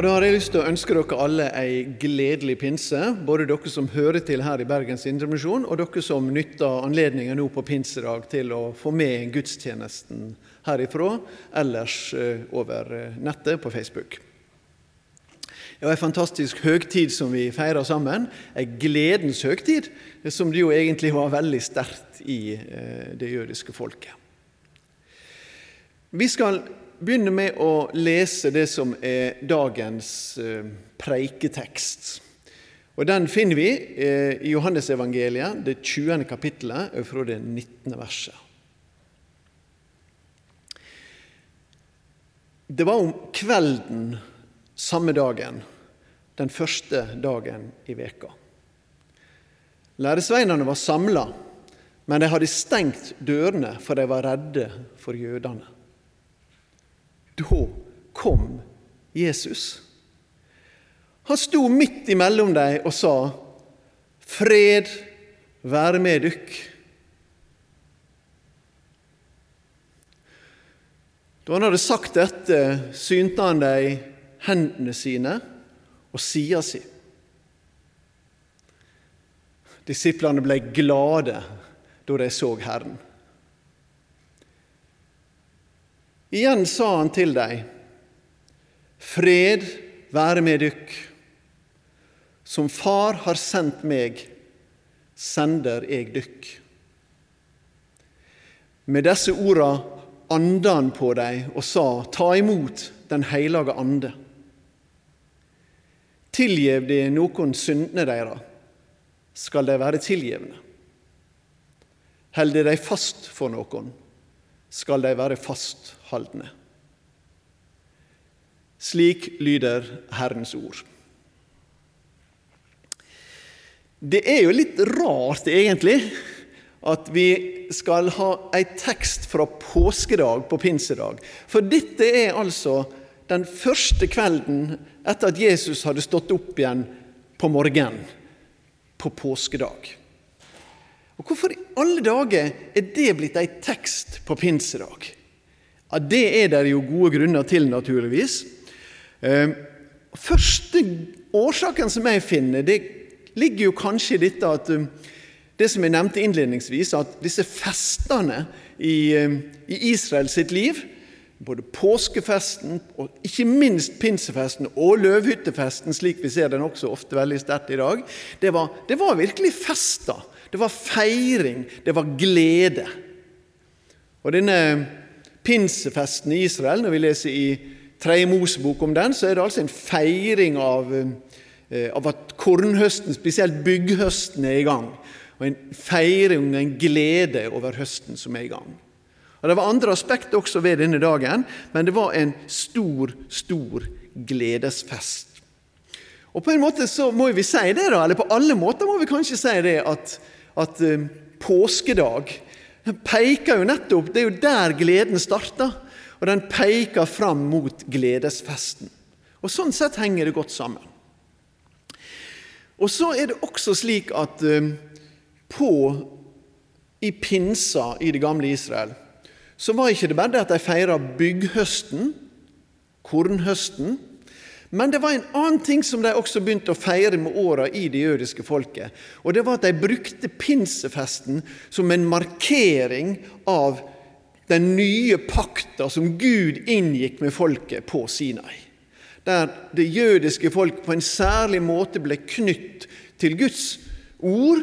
Da har jeg lyst til å ønske dere alle ei gledelig pinse. Både dere som hører til her i Bergens Indremisjon, og dere som nytter anledningen nå på pinsedag til å få med gudstjenesten herifra, ellers eh, over eh, nettet på Facebook. Det var en fantastisk høgtid som vi feirer sammen. En gledens høgtid, som det jo egentlig var veldig sterkt i eh, det jødiske folket. Vi skal begynne med å lese det som er dagens eh, preiketekst. Og Den finner vi eh, i Johannesevangeliet, det 20. kapittelet, fra det 19. verset. Det var om kvelden samme dagen, den første dagen i veka. Læresveinene var samla, men de hadde stengt dørene, for de var redde for jødene. Da kom Jesus. Han sto midt imellom dem og sa, 'Fred være med dykk'. Da han hadde sagt dette, synte han dem hendene sine og sida si. Disiplene ble glade da de så Herren. Igjen sa han til dem, Fred være med dykk. Som Far har sendt meg, sender jeg dykk. Med disse orda anda han på dem og sa, Ta imot Den hellige ande. Tilgjev de noen syndene deres, skal de være tilgjevne. Held de fast for noen, skal de være fasthaldne. Slik lyder Herrens ord. Det er jo litt rart, egentlig, at vi skal ha ei tekst fra påskedag på pinsedag. For dette er altså den første kvelden etter at Jesus hadde stått opp igjen på morgenen på påskedag. Og Hvorfor i alle dager er det blitt ei tekst på pinsedag? Ja, Det er det jo gode grunner til, naturligvis. Eh, første årsaken som jeg finner, det ligger jo kanskje i dette at eh, det som jeg nevnte innledningsvis, at disse festene i, eh, i Israel sitt liv, både påskefesten og ikke minst pinsefesten og løvhyttefesten, slik vi ser den også ofte veldig sterkt i dag, det var, det var virkelig fester. Det var feiring, det var glede. Og denne pinsefesten i Israel, når vi leser i Tredje Mosebok om den, så er det altså en feiring av, eh, av at kornhøsten, spesielt bygghøsten, er i gang. Og en feiring, en glede over høsten som er i gang. Og Det var andre aspekter også ved denne dagen, men det var en stor, stor gledesfest. Og På en måte så må vi si det, da, eller på alle måter må vi kanskje si det, at, at uh, påskedag peker jo nettopp Det er jo der gleden starter. Og den peker fram mot gledesfesten. Og Sånn sett henger det godt sammen. Og så er det også slik at uh, på i pinsa i det gamle Israel så var ikke det bare det at de feira bygghøsten, kornhøsten, men det var en annen ting som de også begynte å feire med åra i det jødiske folket. Og det var at de brukte pinsefesten som en markering av den nye pakta som Gud inngikk med folket på Sinai. Der det jødiske folk på en særlig måte ble knytt til Guds ord,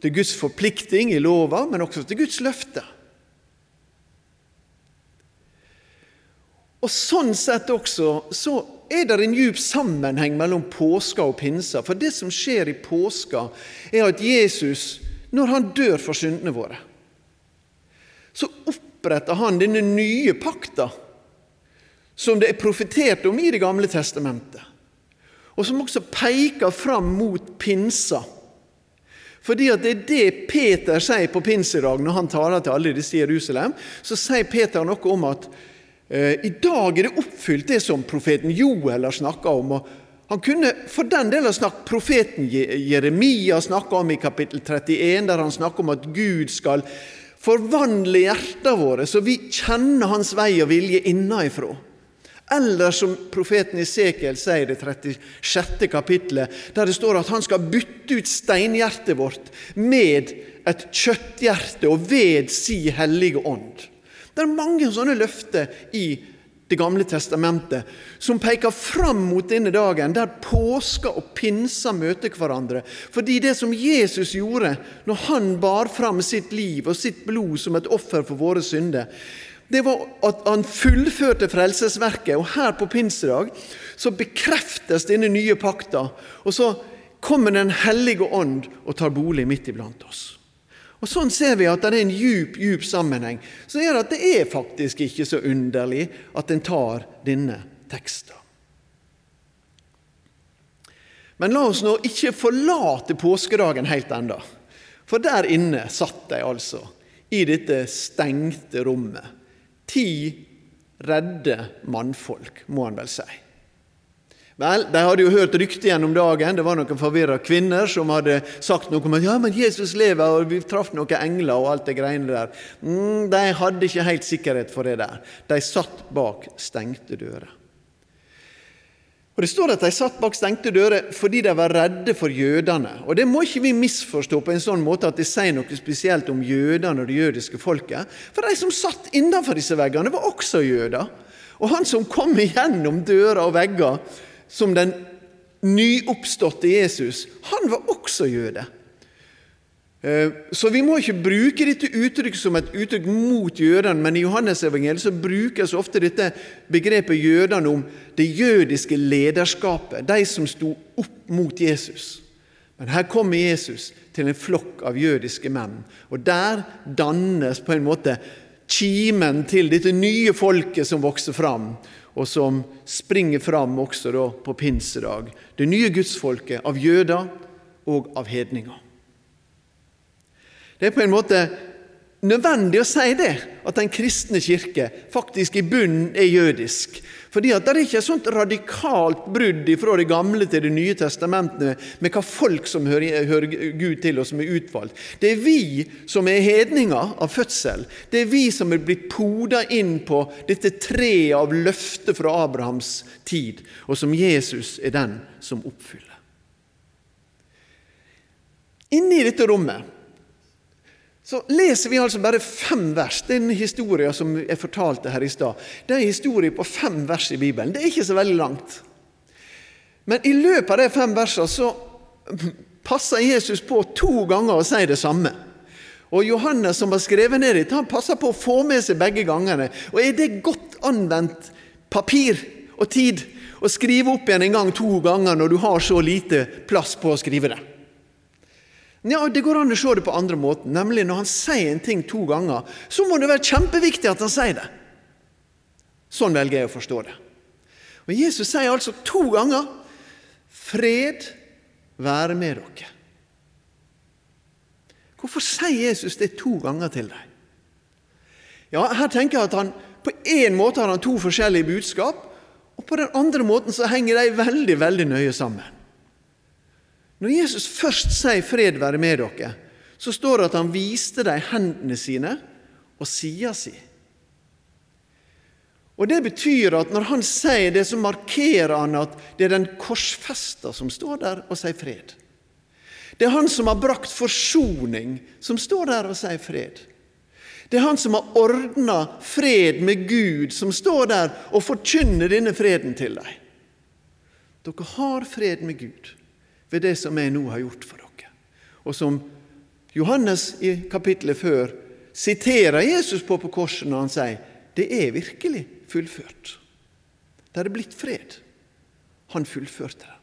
til Guds forplikting i lova, men også til Guds løfte. Og Sånn sett også så er det en djup sammenheng mellom påska og pinsa. For det som skjer i påska, er at Jesus, når han dør for syndene våre, så oppretter han denne nye pakta som det er profetert om i Det gamle testamentet, og som også peker fram mot pinsa. Fordi at det er det Peter sier på pinsedag når han taler til alle disse i Jerusalem. Så sier Peter noe om at i dag er det oppfylt det som profeten Joel har snakka om. og han kunne for den del ha snakket profeten Jeremia snakka om i kapittel 31, der han snakker om at Gud skal forvandle hjertene våre, så vi kjenner Hans vei og vilje innenfra. Eller som profeten Isekiel sier i det 36. kapittelet, der det står at han skal bytte ut steinhjertet vårt med et kjøtthjerte og ved si hellige ånd. Det er mange sånne løfter i Det gamle testamentet som peker fram mot denne dagen, der påska og pinsa møter hverandre. Fordi det som Jesus gjorde når han bar fram sitt liv og sitt blod som et offer for våre synder, det var at han fullførte frelsesverket. Og her på pinsedag så bekreftes denne nye pakta. Og så kommer Den hellige ånd og tar bolig midt iblant oss. Og Sånn ser vi at det er en djup, djup sammenheng Så er gjør at det er faktisk ikke så underlig at en tar denne teksten. Men la oss nå ikke forlate påskedagen helt enda. For der inne satt de altså, i dette stengte rommet ti redde mannfolk, må han vel si. Vel, De hadde jo hørt rykter gjennom dagen. Det var noen forvirra kvinner som hadde sagt noe om at ja, men Jesus lever, og vi traff noen engler og alt det greiene der. Mm, de hadde ikke helt sikkerhet for det der. De satt bak stengte dører. Og Det står at de satt bak stengte dører fordi de var redde for jødene. Og Det må ikke vi misforstå på en sånn måte at det sier noe spesielt om jødene og det jødiske folket. For de som satt innenfor disse veggene, var også jøder. Og han som kom igjennom dører og vegger som den nyoppståtte Jesus, han var også jøde. Eh, så vi må ikke bruke dette uttrykket som et uttrykk mot jødene, men i Johannesevangeliet så brukes ofte dette begrepet jødene om det jødiske lederskapet, de som sto opp mot Jesus. Men her kommer Jesus til en flokk av jødiske menn, og der dannes på en måte kimen til dette nye folket som vokser fram, og som springer fram også da på pinsedag. Det nye gudsfolket av jøder og av hedninger. Det er på en måte nødvendig å si det, at den kristne kirke faktisk i bunnen er jødisk. Fordi at det er ikke et sånt radikalt brudd fra Det gamle til Det nye testamentet med hva folk som hører, hører Gud til, og som er utvalgt. Det er vi som er hedninger av fødsel. Det er vi som er blitt poda inn på dette treet av løfter fra Abrahams tid, og som Jesus er den som oppfyller. Inni dette rommet så leser vi altså bare fem vers. Den historien som jeg fortalte her i stad, det er en historie på fem vers i Bibelen. Det er ikke så veldig langt. Men i løpet av de fem versene så passer Jesus på to ganger å si det samme. Og Johannes, som har skrevet ned dette, han passer på å få med seg begge gangene. Og er det godt anvendt papir og tid å skrive opp igjen en gang to ganger når du har så lite plass på å skrive det? Ja, Det går an å se det på andre måten, nemlig når han sier en ting to ganger, så må det være kjempeviktig at han sier det. Sånn velger jeg å forstå det. Og Jesus sier altså to ganger 'Fred være med dere'. Hvorfor sier Jesus det to ganger til deg? Ja, Her tenker jeg at han på én måte har han to forskjellige budskap, og på den andre måten så henger de veldig, veldig nøye sammen. Når Jesus først sier 'fred være med dere', så står det at han viste dem hendene sine og sida si. Og Det betyr at når han sier det, så markerer han at det er den korsfesta som står der og sier fred. Det er han som har brakt forsoning, som står der og sier fred. Det er han som har ordna fred med Gud, som står der og forkynner denne freden til dem. Dere har fred med Gud ved det som jeg nå har gjort for dere. Og som Johannes i kapittelet før siterer Jesus på på korset når han sier det er virkelig fullført. Det er blitt fred. Han fullførte det.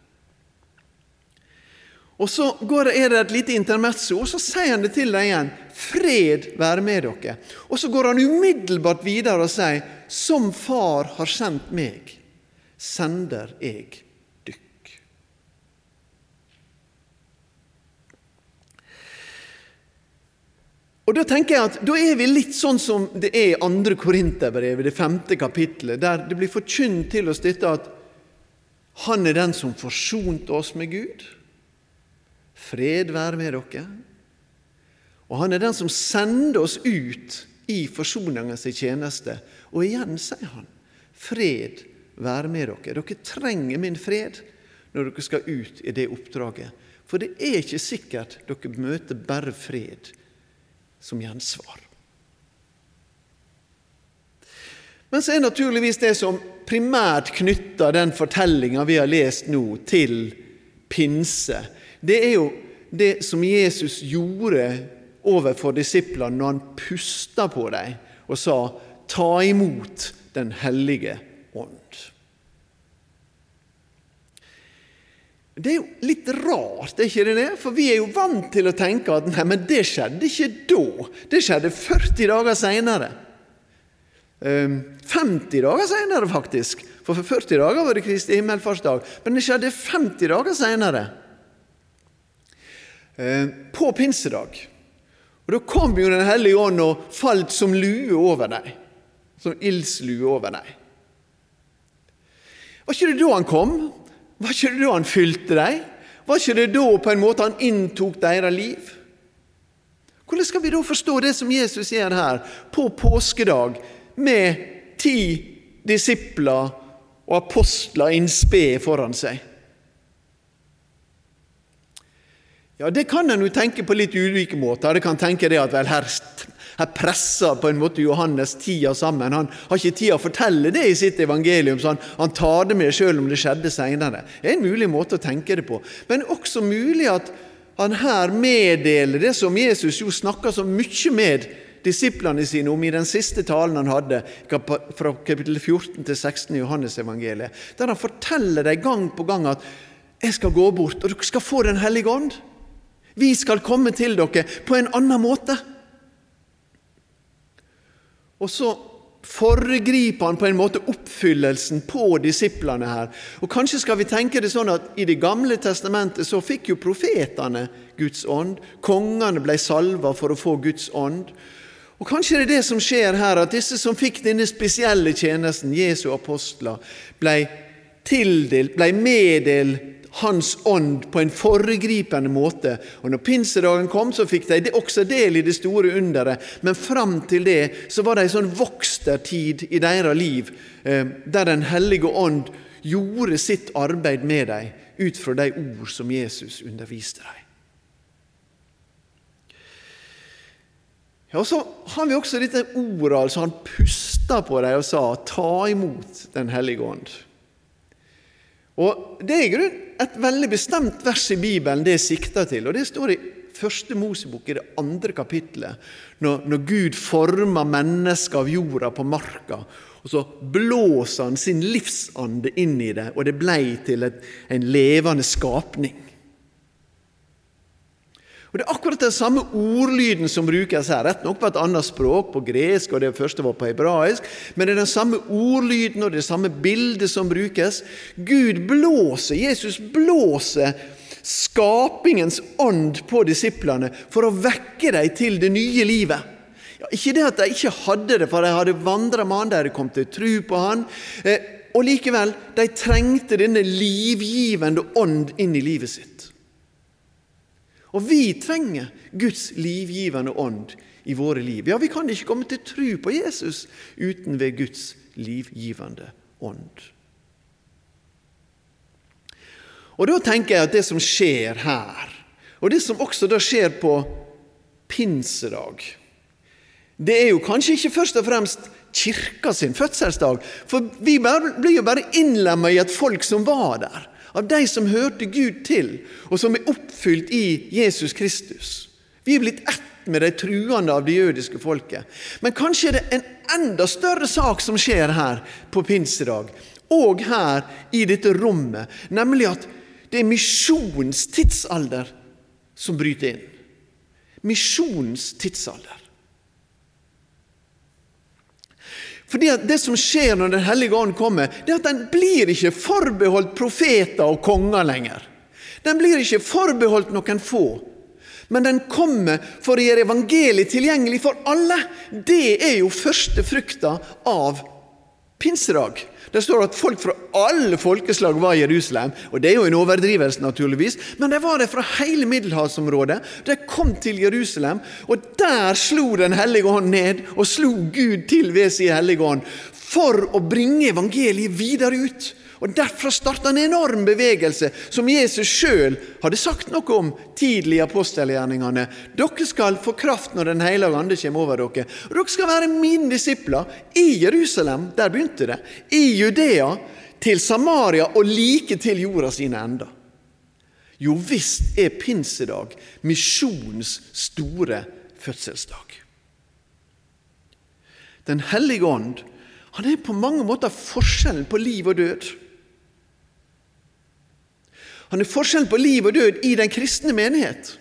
Og Så går er det et lite intermezzo, og så sier han det til dem igjen. Fred være med dere. Og så går han umiddelbart videre og sier, som Far har sendt meg, sender jeg Og Da tenker jeg at da er vi litt sånn som det er i 2. Korinterbrev, det femte kapittelet, der det blir forkynt til oss dette at han er den som forsonte oss med Gud. Fred være med dere. Og han er den som sender oss ut i forsoningens tjeneste. Og igjen sier han, fred være med dere. Dere trenger min fred når dere skal ut i det oppdraget. For det er ikke sikkert dere møter bare fred som gjensvar. Men så er naturligvis det som primært knytter den fortellinga vi har lest nå, til pinse, det er jo det som Jesus gjorde overfor disiplene når han pusta på dem og sa 'ta imot Den hellige ånd'. Det er jo litt rart, er ikke det det? For vi er jo vant til å tenke at nei, men det skjedde ikke da. Det skjedde 40 dager seinere. 50 ehm, dager seinere, faktisk. For for 40 dager var det Kristi himmelfartsdag. Men det skjedde 50 dager seinere. Ehm, på pinsedag. Og Da kom jo Den hellige ånd og falt som lue over dem. Som ildslue over dem. Var ikke det da han kom? Var ikke det da han fylte dem? Var ikke det da på en måte han inntok deres liv? Hvordan skal vi da forstå det som Jesus gjør her på påskedag, med ti disipler og apostler innsped spe foran seg? Ja, Det kan en jo tenke på litt ulike måter. Det kan tenke det at vel, her her presser på en måte Johannes tida sammen. Han har ikke tid å fortelle det i sitt evangelium, så han, han tar det med selv om det skjedde seinere. Det er en mulig måte å tenke det på. Men også mulig at han her meddeler det som Jesus jo snakker så mye med disiplene sine om i den siste talen han hadde, fra kapittel 14 til 16 i Johannes-evangeliet, der han forteller dem gang på gang at 'jeg skal gå bort, og dere skal få Den hellige ånd'. Vi skal komme til dere på en annen måte. Og så foregriper han på en måte oppfyllelsen på disiplene her. Og Kanskje skal vi tenke det sånn at i Det gamle testamentet så fikk jo profetene Guds ånd. Kongene ble salva for å få Guds ånd. Og Kanskje det er det som skjer her, at disse som fikk denne spesielle tjenesten, Jesu apostler, ble tildelt, ble meddelt hans ånd på en foregripende måte. Og når pinsedagen kom, så fikk de også del i det store underet. Men fram til det så var det en sånn vokstertid i deres liv, eh, der Den hellige ånd gjorde sitt arbeid med dem ut fra de ord som Jesus underviste dem. Ja, og Så har vi også dette ordet, altså han pusta på dem og sa 'ta imot Den hellige ånd'. Og Det er et veldig bestemt vers i Bibelen det sikter til. og Det står i første Mosebok, i det andre kapittelet, når, når Gud former mennesker av jorda på marka. Og så blåser han sin livsande inn i det, og det blei til et, en levende skapning. Og Det er akkurat den samme ordlyden som brukes her, rett nok på et annet språk, på gresk, og det første var på hebraisk, men det er den samme ordlyden og det samme bildet som brukes. Gud blåser, Jesus blåser skapingens ånd på disiplene for å vekke dem til det nye livet. Ja, ikke det at de ikke hadde det, for de hadde vandra med han, de hadde kommet til tro på han. Eh, og likevel, de trengte denne livgivende ånd inn i livet sitt. Og vi trenger Guds livgivende ånd i våre liv. Ja, Vi kan ikke komme til tro på Jesus uten ved Guds livgivende ånd. Og Da tenker jeg at det som skjer her, og det som også da skjer på pinsedag, det er jo kanskje ikke først og fremst kirka sin fødselsdag, for vi blir jo bare innlemma i et folk som var der av de som hørte Gud til, og som er oppfylt i Jesus Kristus. Vi er blitt ett med de truende av det jødiske folket. Men kanskje er det en enda større sak som skjer her på pinsedag, og her i dette rommet, nemlig at det er misjonens tidsalder som bryter inn. Misjonens tidsalder. Fordi at Det som skjer når Den hellige ånd kommer, det er at den blir ikke forbeholdt profeter og konger lenger. Den blir ikke forbeholdt noen få. Men den kommer for å gjøre evangeliet tilgjengelig for alle. Det er jo første frukta av pinsedag. Det står at folk fra alle folkeslag var i Jerusalem. og Det er jo en overdrivelse, naturligvis, men de var det fra hele middelhavsområdet. De kom til Jerusalem, og der slo Den hellige ånd ned, og slo Gud til ved sin hellige ånd, for å bringe evangeliet videre ut. Og Derfra starta en enorm bevegelse som Jesus sjøl hadde sagt noe om tidlig i apostelgjerningene. Dere skal få kraft når Den hellige ande kommer over dere. Og dere skal være mine disipler i Jerusalem, der begynte det, i Judea, til Samaria og like til jorda sine ender. Jo visst er pinsedag misjonens store fødselsdag. Den hellige ånd han er på mange måter forskjellen på liv og død. Han er forskjellen på liv og død i den kristne menighet.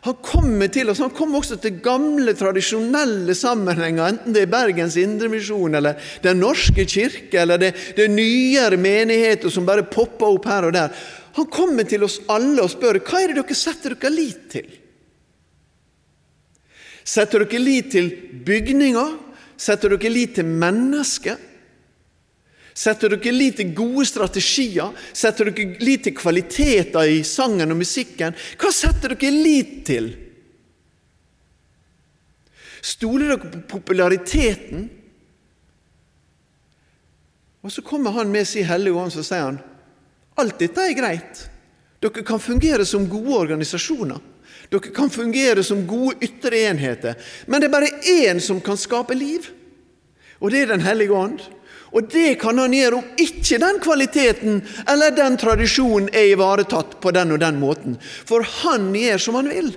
Han kommer til oss, han kommer også til gamle, tradisjonelle sammenhenger, enten det er Bergens Indremisjon, eller Den norske kirke, eller det, det er nyere menigheter som bare popper opp her og der. Han kommer til oss alle og spør hva er det dere setter dere lit til. Setter dere lit til bygninger? Setter dere lit til mennesker? Setter dere lit til gode strategier? Setter dere lit til kvaliteter i sangen og musikken? Hva setter dere lit til? Stoler dere på populariteten? Og så kommer han med sin hellige ånd, så sier han alt dette er greit. Dere kan fungere som gode organisasjoner. Dere kan fungere som gode ytre enheter. Men det er bare én som kan skape liv, og det er Den hellige ånd. Og det kan han gjøre om ikke den kvaliteten eller den tradisjonen er ivaretatt på den og den måten. For han gjør som han vil.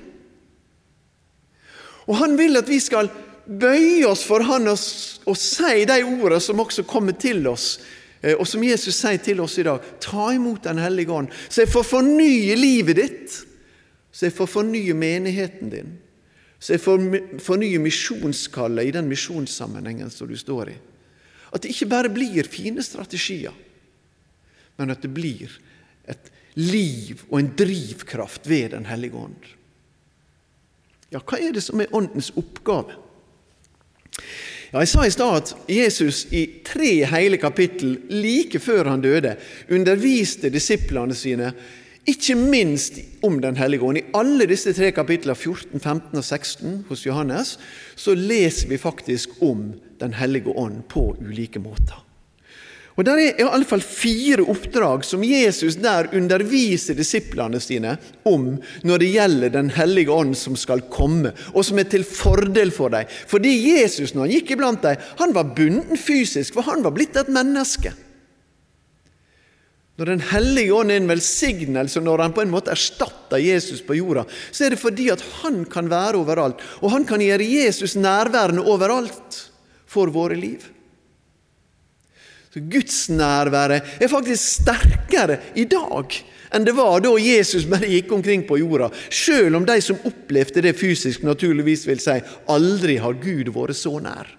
Og han vil at vi skal bøye oss for han og, og si de ordene som også kommer til oss, eh, og som Jesus sier til oss i dag. Ta imot Den hellige ånd, så jeg får fornye livet ditt. Så jeg får fornye menigheten din. Så jeg får fornye misjonskallet i den misjonssammenhengen som du står i. At det ikke bare blir fine strategier, men at det blir et liv og en drivkraft ved Den hellige ånd. Ja, hva er det som er Åndens oppgave? Ja, jeg sa i stad at Jesus i tre hele kapittel like før han døde, underviste disiplene sine ikke minst om Den hellige ånd. I alle disse tre kapitlene, 14, 15 og 16 hos Johannes, så leser vi faktisk om Den hellige ånd på ulike måter. Og Det er i alle fall fire oppdrag som Jesus der underviser disiplene sine om når det gjelder Den hellige ånd som skal komme, og som er til fordel for dem. Fordi Jesus, når han gikk iblant dem, han var bunden fysisk, for han var blitt et menneske. Når Den hellige ånd er en velsignelse, når han på en måte erstatter Jesus på jorda, så er det fordi at han kan være overalt, og han kan gjøre Jesus nærværende overalt for våre liv. Så Gudsnærværet er faktisk sterkere i dag enn det var da Jesus bare gikk omkring på jorda, sjøl om de som opplevde det fysisk, naturligvis vil si aldri har Gud vært så nær.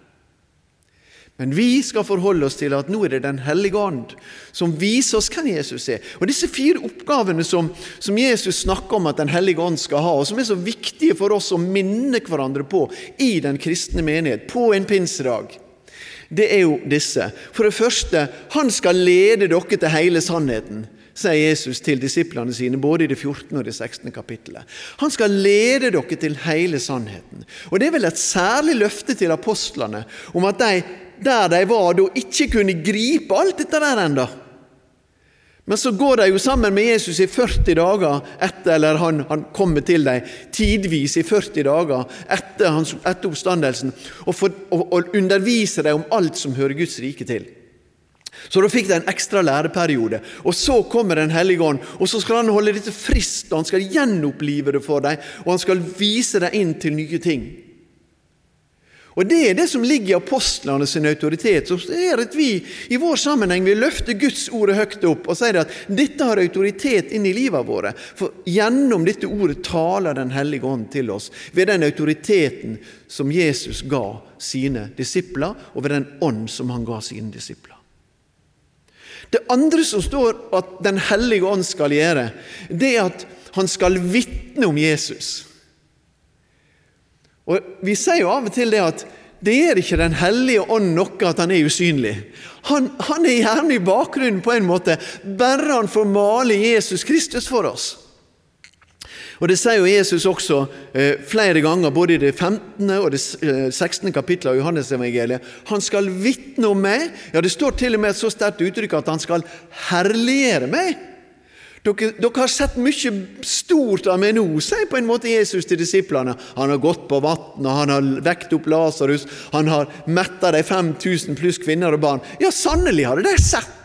Men vi skal forholde oss til at nå er det Den hellige ånd som viser oss hvem Jesus er. Og Disse fire oppgavene som, som, Jesus snakker om at Den hellige ånd skal ha, og som er så viktige for oss å minne hverandre på i den kristne menighet på en pinsedag, det er jo disse. For det første, han skal lede dere til hele sannheten sier Jesus til disiplene sine, både i det 14. og det 16. kapittelet. Han skal lede dere til hele sannheten. Og Det er vel et særlig løfte til apostlene om at de der de var da, ikke kunne gripe alt dette der enda. Men så går de jo sammen med Jesus i 40 dager etter, eller han, han kommer til dem tidvis i 40 dager etter, hans, etter oppstandelsen, og, for, og, og underviser dem om alt som hører Guds rike til. Så da fikk de en ekstra læreperiode. Og så kommer Den hellige ånd, og så skal han holde dette frist, og han skal gjenopplive det for dem, og han skal vise dem inn til nye ting. Og Det er det som ligger i apostlene sin autoritet. som er at Vi i vår sammenheng vil løfte Guds ordet høyt opp og si at dette har autoritet inn i livet våre. For gjennom dette ordet taler Den hellige ånd til oss ved den autoriteten som Jesus ga sine disipler, og ved den ånd som han ga sine disipler. Det andre som står at Den hellige ånd skal gjøre, det er at han skal vitne om Jesus. Og Vi sier jo av og til det at det gjør ikke Den hellige ånd noe at han er usynlig. Han, han er gjerne i bakgrunnen på en måte, bare han får male Jesus Kristus for oss. Og Det sier jo Jesus også eh, flere ganger, både i det 15. og det 16. Eh, kapittelet av Johannesevangeliet. Han skal vitne om meg. Ja, Det står til og med et så sterkt uttrykk at han skal herliggjøre meg. Dere, dere, har sett mye stort av meg nå, sier på en måte Jesus til disiplene. Han har gått på vann, han har vekt opp Lasarus, han har metta de 5000 pluss kvinner og barn. Ja, sannelig har de sett!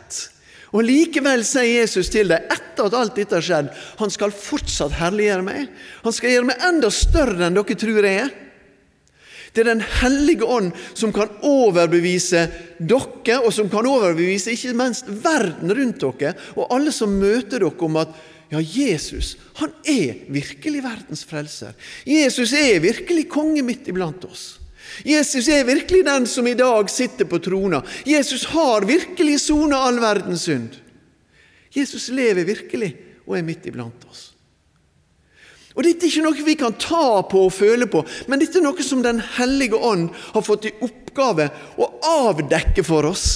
Og Likevel sier Jesus til dem, etter at alt dette har skjedd, han skal fortsatt herliggjøre meg. Han skal gjøre meg enda større enn dere tror jeg er. Det er Den hellige ånd som kan overbevise dere, og som kan overbevise ikke minst verden rundt dere, og alle som møter dere, om at ja, Jesus han er virkelig verdens frelser. Jesus er virkelig konge midt iblant oss. Jesus er virkelig den som i dag sitter på trona. Jesus har virkelig sona all verdens synd. Jesus lever virkelig og er midt iblant oss. Og Dette er ikke noe vi kan ta på og føle på, men dette er noe som Den hellige ånd har fått i oppgave å avdekke for oss.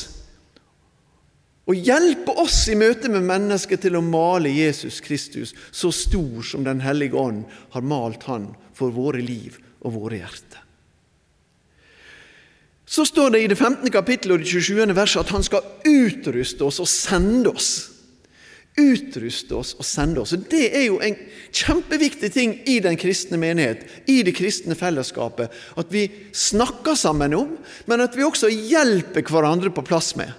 Og hjelpe oss i møte med mennesker til å male Jesus Kristus så stor som Den hellige ånd har malt Han for våre liv og våre hjerter. Så står det i det 15. kapittelet og det 27. verset at Han skal utruste oss og sende oss utruste oss og sende oss. Og Det er jo en kjempeviktig ting i den kristne menighet, i det kristne fellesskapet, at vi snakker sammen om, men at vi også hjelper hverandre på plass med.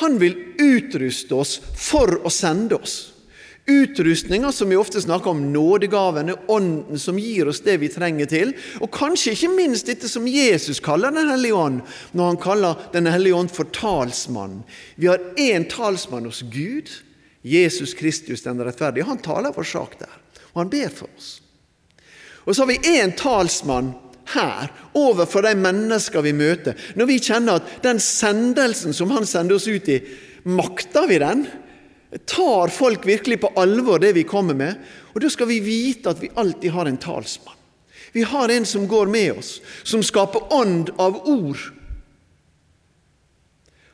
Han vil utruste oss for å sende oss. Utrustninga som vi ofte snakker om, nådegavene, Ånden som gir oss det vi trenger til. Og kanskje ikke minst dette som Jesus kaller Den hellige ånd, når han kaller Den hellige ånd for talsmann. Vi har én talsmann hos Gud, Jesus Kristus den rettferdige. Han taler vår sak der, og han ber for oss. Og så har vi én talsmann her overfor de mennesker vi møter. Når vi kjenner at den sendelsen som han sender oss ut i, makter vi den? Tar folk virkelig på alvor det vi kommer med? Og Da skal vi vite at vi alltid har en talsmann. Vi har en som går med oss, som skaper ånd av ord.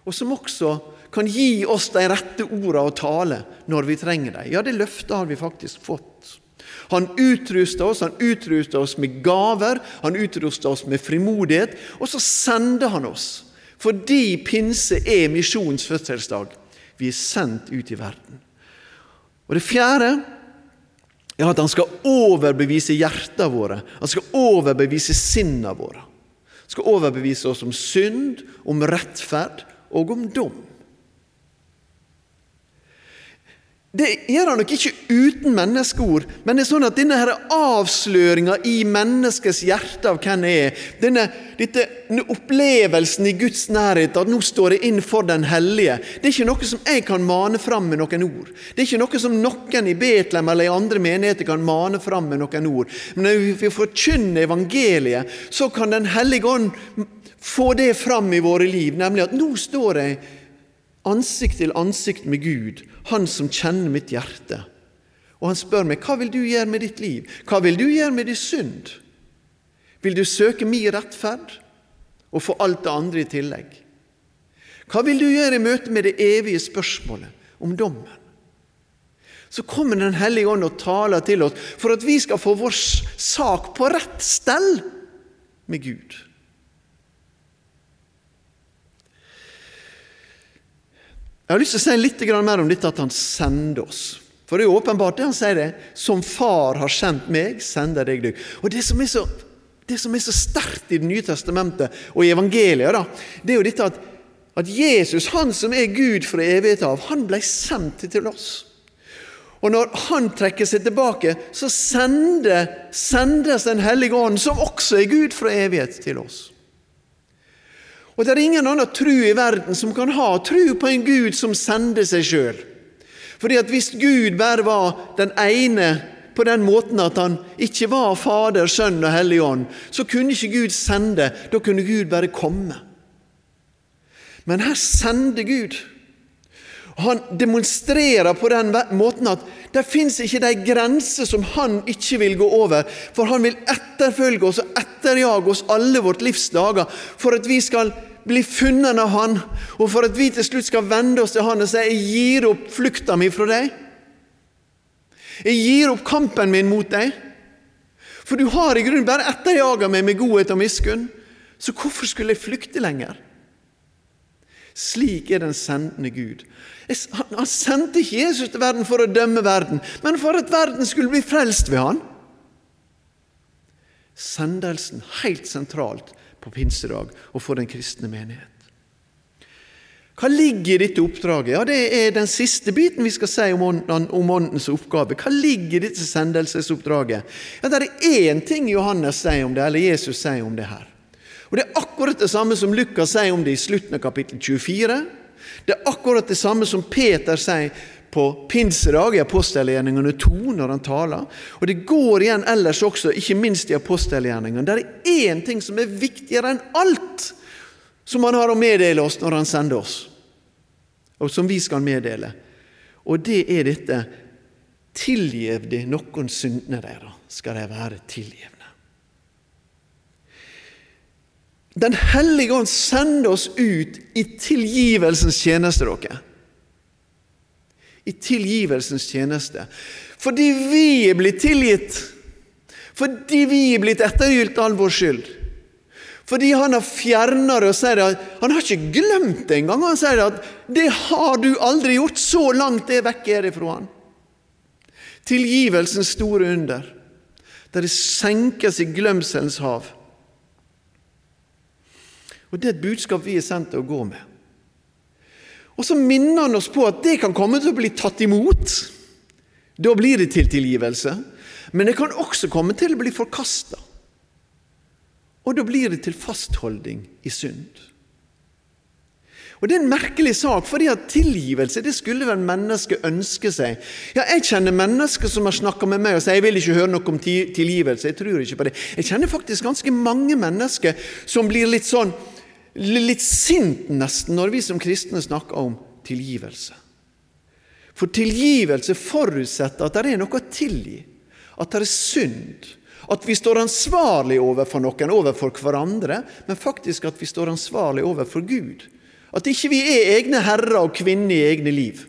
Og som også kan gi oss de rette ordene å tale når vi trenger dem. Ja, det løftet har vi faktisk fått. Han utrusta oss, han utrusta oss med gaver, han utrusta oss med frimodighet, og så sender han oss. Fordi pinse er misjonens fødselsdag. Vi er sendt ut i verden. Og Det fjerde er at han skal overbevise hjertene våre. Han skal overbevise sinnene våre. Han skal overbevise oss om synd, om rettferd og om dom. Det gjør han nok ikke uten menneskeord, men det er sånn at denne her avsløringa i menneskets hjerte av hvem jeg er, denne, denne opplevelsen i Guds nærhet, at nå står jeg inn for Den hellige, det er ikke noe som jeg kan mane fram med noen ord. Det er ikke noe som noen i Betlehem eller i andre menigheter kan mane fram med noen ord. Men når vi forkynner evangeliet, så kan Den hellige ånd få det fram i våre liv, nemlig at nå står jeg ansikt til ansikt med Gud, Han som kjenner mitt hjerte. Og han spør meg, 'Hva vil du gjøre med ditt liv? Hva vil du gjøre med din synd?' Vil du søke min rettferd og få alt det andre i tillegg? Hva vil du gjøre i møte med det evige spørsmålet om dommen? Så kommer Den hellige ånd og taler til oss for at vi skal få vår sak på rett stell med Gud. Jeg har lyst til å si litt mer om dette at han sender oss. For det er jo åpenbart det han sier det. Som Far har sendt meg, sender deg deg. Og det som er så, som er så sterkt i Det nye testamentet og i evangeliet, da, det er jo dette at, at Jesus, han som er Gud fra evighet av, han ble sendt til oss. Og når han trekker seg tilbake, så sendes Den hellige ånd, som også er Gud fra evighet, til oss. Og det er ingen annen tru i verden som kan ha tru på en Gud som sender seg sjøl. Fordi at hvis Gud bare var den ene på den måten at han ikke var Fader, Sønn og Hellig Ånd, så kunne ikke Gud sende. Da kunne Gud bare komme. Men her sender Gud. Han demonstrerer på den måten at det fins ikke de grenser som han ikke vil gå over, for han vil etterfølge oss og etterjage oss alle vårt livs dager for at vi skal bli funnet av Han, og for at vi til slutt skal vende oss til Han og si 'Jeg gir opp flukta mi fra deg'. Jeg gir opp kampen min mot deg. For du har i grunnen bare etterjaga meg med godhet og miskunn. Så hvorfor skulle jeg flykte lenger? Slik er den sendende Gud. Han sendte ikke Jesus til verden for å dømme verden, men for at verden skulle bli frelst ved han. Sendelsen helt sentralt på pinsedag og for den kristne menighet. Hva ligger i dette oppdraget? Ja, Det er den siste biten vi skal si om, åndens oppgave. Hva ligger i dette sendelsesoppdraget? Ja, Det er én ting Johannes sier om det, eller Jesus sier om det her. Og Det er akkurat det samme som Lukas sier om det i slutten av kapittel 24. Det er akkurat det samme som Peter sier på pinsedag i apostelgjerningene 2 når han taler. Og det går igjen ellers også, ikke minst i apostelgjerningene. Det er én ting som er viktigere enn alt som han har å meddele oss når han sender oss, og som vi skal meddele. Og det er dette Tilgjev de noen syndene deres, skal de være tilgivne. Den hellige ånd sender oss ut i tilgivelsens tjeneste, dere i tilgivelsens tjeneste. Fordi vi er blitt tilgitt. Fordi vi er blitt ettergylt all vår skyld. Fordi han har fjerna det og sier at han har ikke glemt det engang. Han sier at 'det har du aldri gjort'. Så langt det vekk er det fra han. Tilgivelsens store under, der det senkes i glemselens hav. Og Det er et budskap vi er sendt til å gå med. Og så minner han oss på at det kan komme til å bli tatt imot. Da blir det til tilgivelse. Men det kan også komme til å bli forkasta. Og da blir det til fastholding i synd. Og Det er en merkelig sak, fordi at tilgivelse det skulle vel mennesket ønske seg. Ja, Jeg kjenner mennesker som har snakka med meg og sier jeg vil ikke høre noe om tilgivelse. Jeg tror ikke på det. Jeg kjenner faktisk ganske mange mennesker som blir litt sånn litt sint nesten når vi som kristne snakker om tilgivelse. For tilgivelse forutsetter at det er noe å tilgi, at det er synd. At vi står ansvarlig overfor noen, overfor hverandre, men faktisk at vi står ansvarlig overfor Gud. At ikke vi er egne herrer og kvinner i egne liv,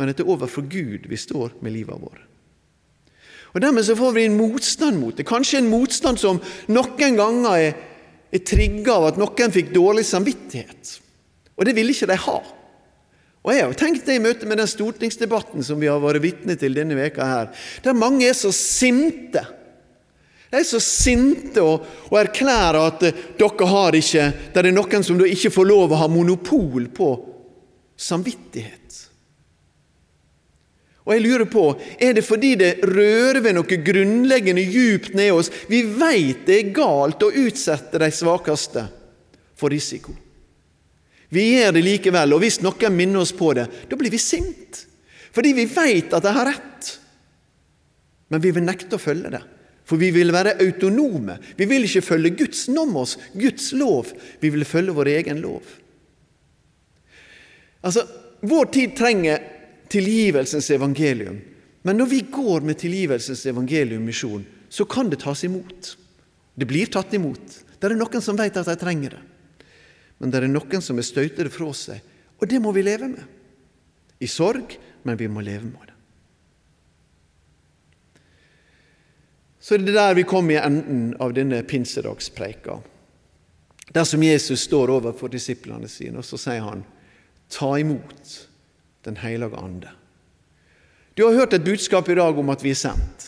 men at det er overfor Gud vi står med livet vårt. Og Dermed så får vi en motstand mot det. Kanskje en motstand som noen ganger er er trigga av at noen fikk dårlig samvittighet. Og det ville ikke de ha. Og Jeg har tenkt det i møte med den stortingsdebatten som vi har vært vitne til denne veka her, der mange er så sinte. De er så sinte og, og erklærer at uh, dere har ikke Det er noen som da ikke får lov å ha monopol på samvittighet. Og jeg lurer på, Er det fordi det rører ved noe grunnleggende djupt ned oss? Vi veit det er galt å utsette de svakeste for risiko. Vi gjør det likevel, og hvis noen minner oss på det, da blir vi sint. Fordi vi veit at de har rett. Men vi vil nekte å følge det. For vi vil være autonome. Vi vil ikke følge Guds nomos, Guds lov. Vi vil følge vår egen lov. Altså, Vår tid trenger tilgivelsens evangelium. Men når vi går med tilgivelsens evangelium-misjon, så kan det tas imot. Det blir tatt imot. Det er noen som vet at de trenger det. Men det er noen som er støyter det fra seg. Og det må vi leve med. I sorg, men vi må leve med det. Så er det der vi kommer i enden av denne pinsedagspreika. Der som Jesus står overfor disiplene sine, og så sier han, ta imot den hellige ande. Du har hørt et budskap i dag om at vi er sendt.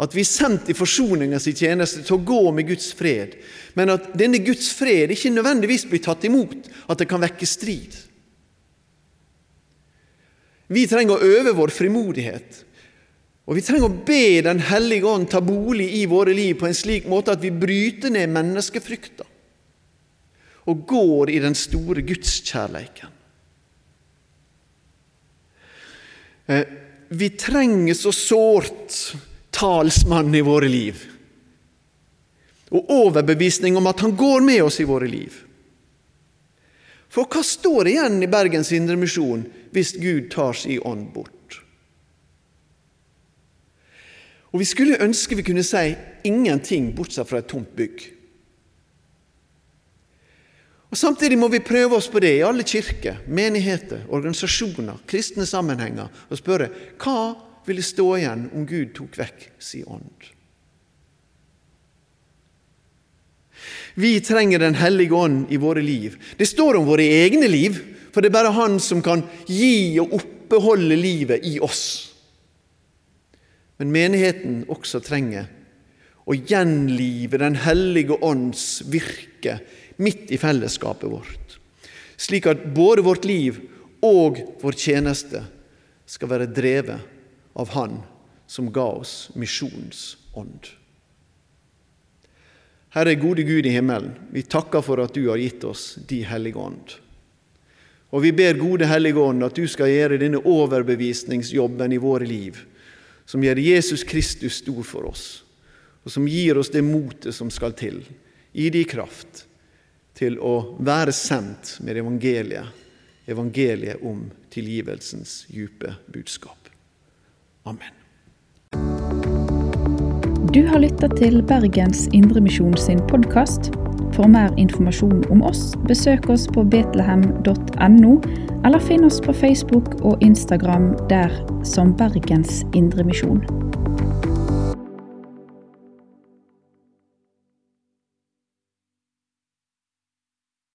At vi er sendt i forsoningens tjeneste til å gå med Guds fred. Men at denne Guds fred ikke nødvendigvis blir tatt imot, at det kan vekke strid. Vi trenger å øve vår frimodighet. Og vi trenger å be Den hellige ånd ta bolig i våre liv på en slik måte at vi bryter ned menneskefrykta og går i den store gudskjærleiken. Eh, vi trenger så sårt talsmannen i våre liv. Og overbevisning om at han går med oss i våre liv. For hva står igjen i Bergens Indremisjon hvis Gud tar sin ånd bort? Og Vi skulle ønske vi kunne si ingenting bortsett fra et tomt bygg. Og Samtidig må vi prøve oss på det i alle kirker, menigheter, organisasjoner, kristne sammenhenger, og spørre hva ville stå igjen om Gud tok vekk sin ånd? Vi trenger Den hellige ånd i våre liv. Det står om våre egne liv, for det er bare Han som kan gi og oppreholde livet i oss. Men menigheten også trenger å gjenlive Den hellige ånds virke midt i fellesskapet vårt, slik at både vårt liv og vår tjeneste skal være drevet av Han som ga oss misjonsånd. Herre gode Gud i himmelen, vi takker for at du har gitt oss De hellige ånd. Og vi ber Gode Hellige Ånd at du skal gjøre denne overbevisningsjobben i våre liv, som gjør Jesus Kristus stor for oss, og som gir oss det motet som skal til, i din kraft, til å være sendt med evangeliet, evangeliet om tilgivelsens dype budskap. Amen. Du har lytta til Bergens Indremisjon sin podkast. For mer informasjon om oss, besøk oss på betlehem.no, eller finn oss på Facebook og Instagram der som Bergens Indremisjon.